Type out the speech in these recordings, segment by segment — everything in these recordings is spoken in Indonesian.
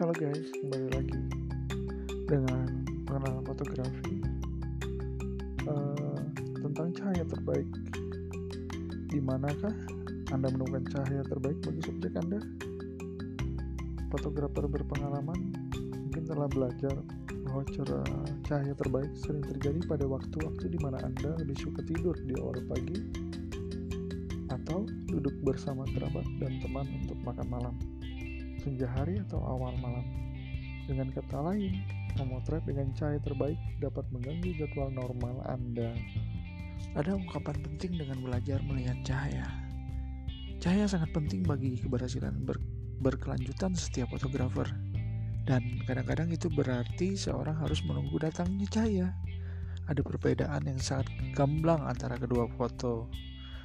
Halo guys, kembali lagi dengan pengenalan fotografi uh, tentang cahaya terbaik. Di manakah Anda menemukan cahaya terbaik bagi subjek Anda? Fotografer berpengalaman mungkin telah belajar bahwa cahaya terbaik sering terjadi pada waktu-waktu di mana Anda lebih suka tidur di awal pagi atau duduk bersama kerabat dan teman untuk makan malam senja hari atau awal malam. Dengan kata lain, memotret dengan cahaya terbaik dapat mengganggu jadwal normal Anda. Ada ungkapan penting dengan belajar melihat cahaya. Cahaya sangat penting bagi keberhasilan ber berkelanjutan setiap fotografer. Dan kadang-kadang itu berarti seorang harus menunggu datangnya cahaya. Ada perbedaan yang sangat gamblang antara kedua foto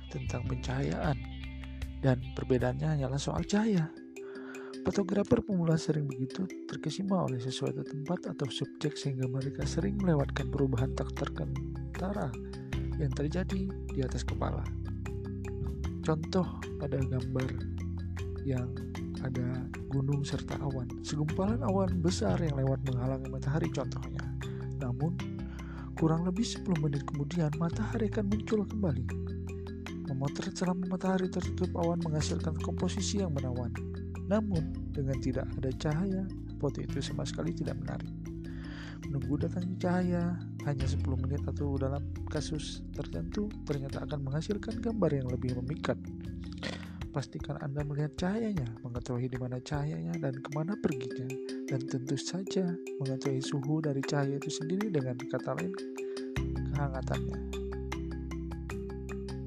tentang pencahayaan dan perbedaannya hanyalah soal cahaya. Fotografer pemula sering begitu terkesima oleh sesuatu tempat atau subjek sehingga mereka sering melewatkan perubahan tak terkentara yang terjadi di atas kepala. Contoh pada gambar yang ada gunung serta awan, segumpalan awan besar yang lewat menghalangi matahari contohnya. Namun, kurang lebih 10 menit kemudian matahari akan muncul kembali. Memotret selama matahari tertutup awan menghasilkan komposisi yang menawan namun, dengan tidak ada cahaya, foto itu sama sekali tidak menarik. Menunggu datangnya cahaya hanya 10 menit atau dalam kasus tertentu ternyata akan menghasilkan gambar yang lebih memikat. Pastikan Anda melihat cahayanya, mengetahui di mana cahayanya dan ke mana perginya, dan tentu saja mengetahui suhu dari cahaya itu sendiri dengan kata lain kehangatannya.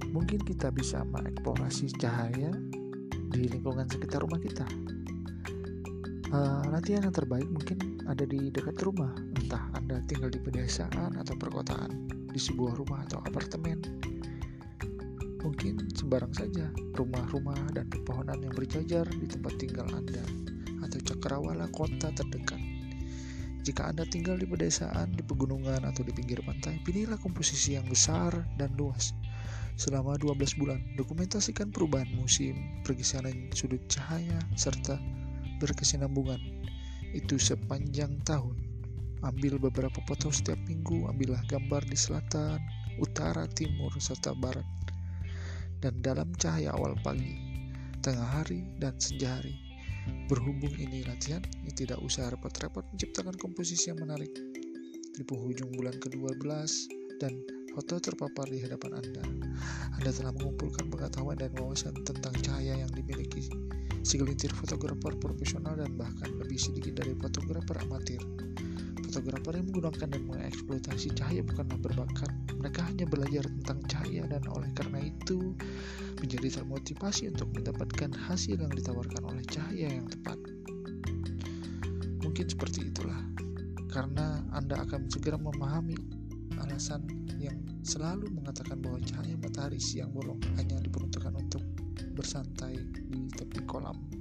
Mungkin kita bisa mengeksplorasi cahaya di lingkungan sekitar rumah kita. Uh, latihan yang terbaik mungkin ada di dekat rumah, entah Anda tinggal di pedesaan atau perkotaan, di sebuah rumah atau apartemen. Mungkin sembarang saja rumah-rumah dan pepohonan yang berjajar di tempat tinggal Anda atau cakrawala kota terdekat. Jika Anda tinggal di pedesaan, di pegunungan, atau di pinggir pantai, pilihlah komposisi yang besar dan luas selama 12 bulan. Dokumentasikan perubahan musim, pergeseran sudut cahaya, serta berkesinambungan. Itu sepanjang tahun. Ambil beberapa foto setiap minggu, ambillah gambar di selatan, utara, timur, serta barat. Dan dalam cahaya awal pagi, tengah hari, dan senja hari. Berhubung ini latihan, ini tidak usah repot-repot menciptakan komposisi yang menarik. Di penghujung bulan ke-12 dan foto terpapar di hadapan Anda. Anda telah mengumpulkan pengetahuan dan wawasan tentang cahaya yang dimiliki segelintir fotografer profesional dan bahkan lebih sedikit dari fotografer amatir. Fotografer yang menggunakan dan mengeksploitasi cahaya bukanlah berbakat, mereka hanya belajar tentang cahaya dan oleh karena itu menjadi termotivasi untuk mendapatkan hasil yang ditawarkan oleh cahaya yang tepat. Mungkin seperti itulah, karena Anda akan segera memahami alasan yang selalu mengatakan bahwa cahaya matahari siang bolong hanya diperuntukkan untuk bersantai di tepi kolam.